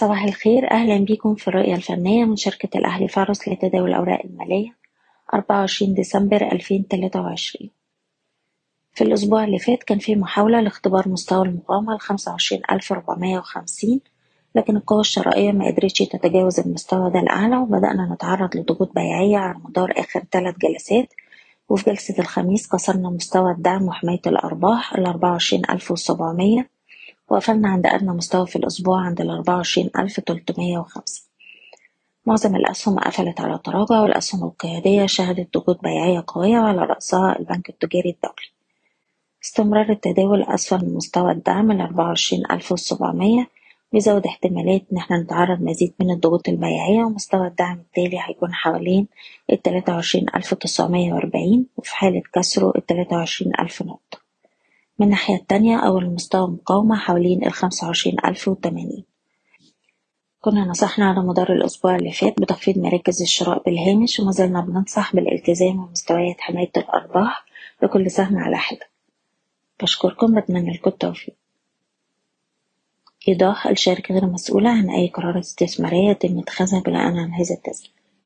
صباح الخير. أهلا بيكم في الرؤية الفنية من شركة الأهلي فارس لتداول الأوراق المالية 24 ديسمبر 2023 في الأسبوع اللي فات كان في محاولة لاختبار مستوى المقاومة ل 25450 لكن القوى الشرائية ما قدرتش تتجاوز المستوى ده الأعلى وبدأنا نتعرض لضغوط بيعية على مدار آخر ثلاث جلسات. وفي جلسة الخميس كسرنا مستوى الدعم وحماية الأرباح ال 24700 وقفلنا عند أدنى مستوى في الأسبوع عند الأربعة وعشرين ألف تلتمية وخمسة. معظم الأسهم قفلت على تراجع والأسهم القيادية شهدت ضغوط بيعية قوية وعلى رأسها البنك التجاري الدولي. استمرار التداول أسفل من مستوى الدعم الأربعة وعشرين ألف وسبعمية بيزود احتمالية إن إحنا نتعرض مزيد من الضغوط البيعية ومستوى الدعم التالي هيكون حوالين التلاتة وعشرين ألف تسعمية وأربعين وفي حالة كسره التلاتة وعشرين ألف نقطة. من الناحية التانية أول مستوى مقاومة حوالين الخمسة وعشرين ألف وتمانين. كنا نصحنا على مدار الأسبوع اللي فات بتخفيض مراكز الشراء بالهامش وما زلنا بننصح بالالتزام بمستويات حماية الأرباح لكل سهم على حدة. بشكركم بتمنى لكم التوفيق. إيضاح الشركة غير مسؤولة عن أي قرارات استثمارية يتم اتخاذها بناء على هذا التسجيل.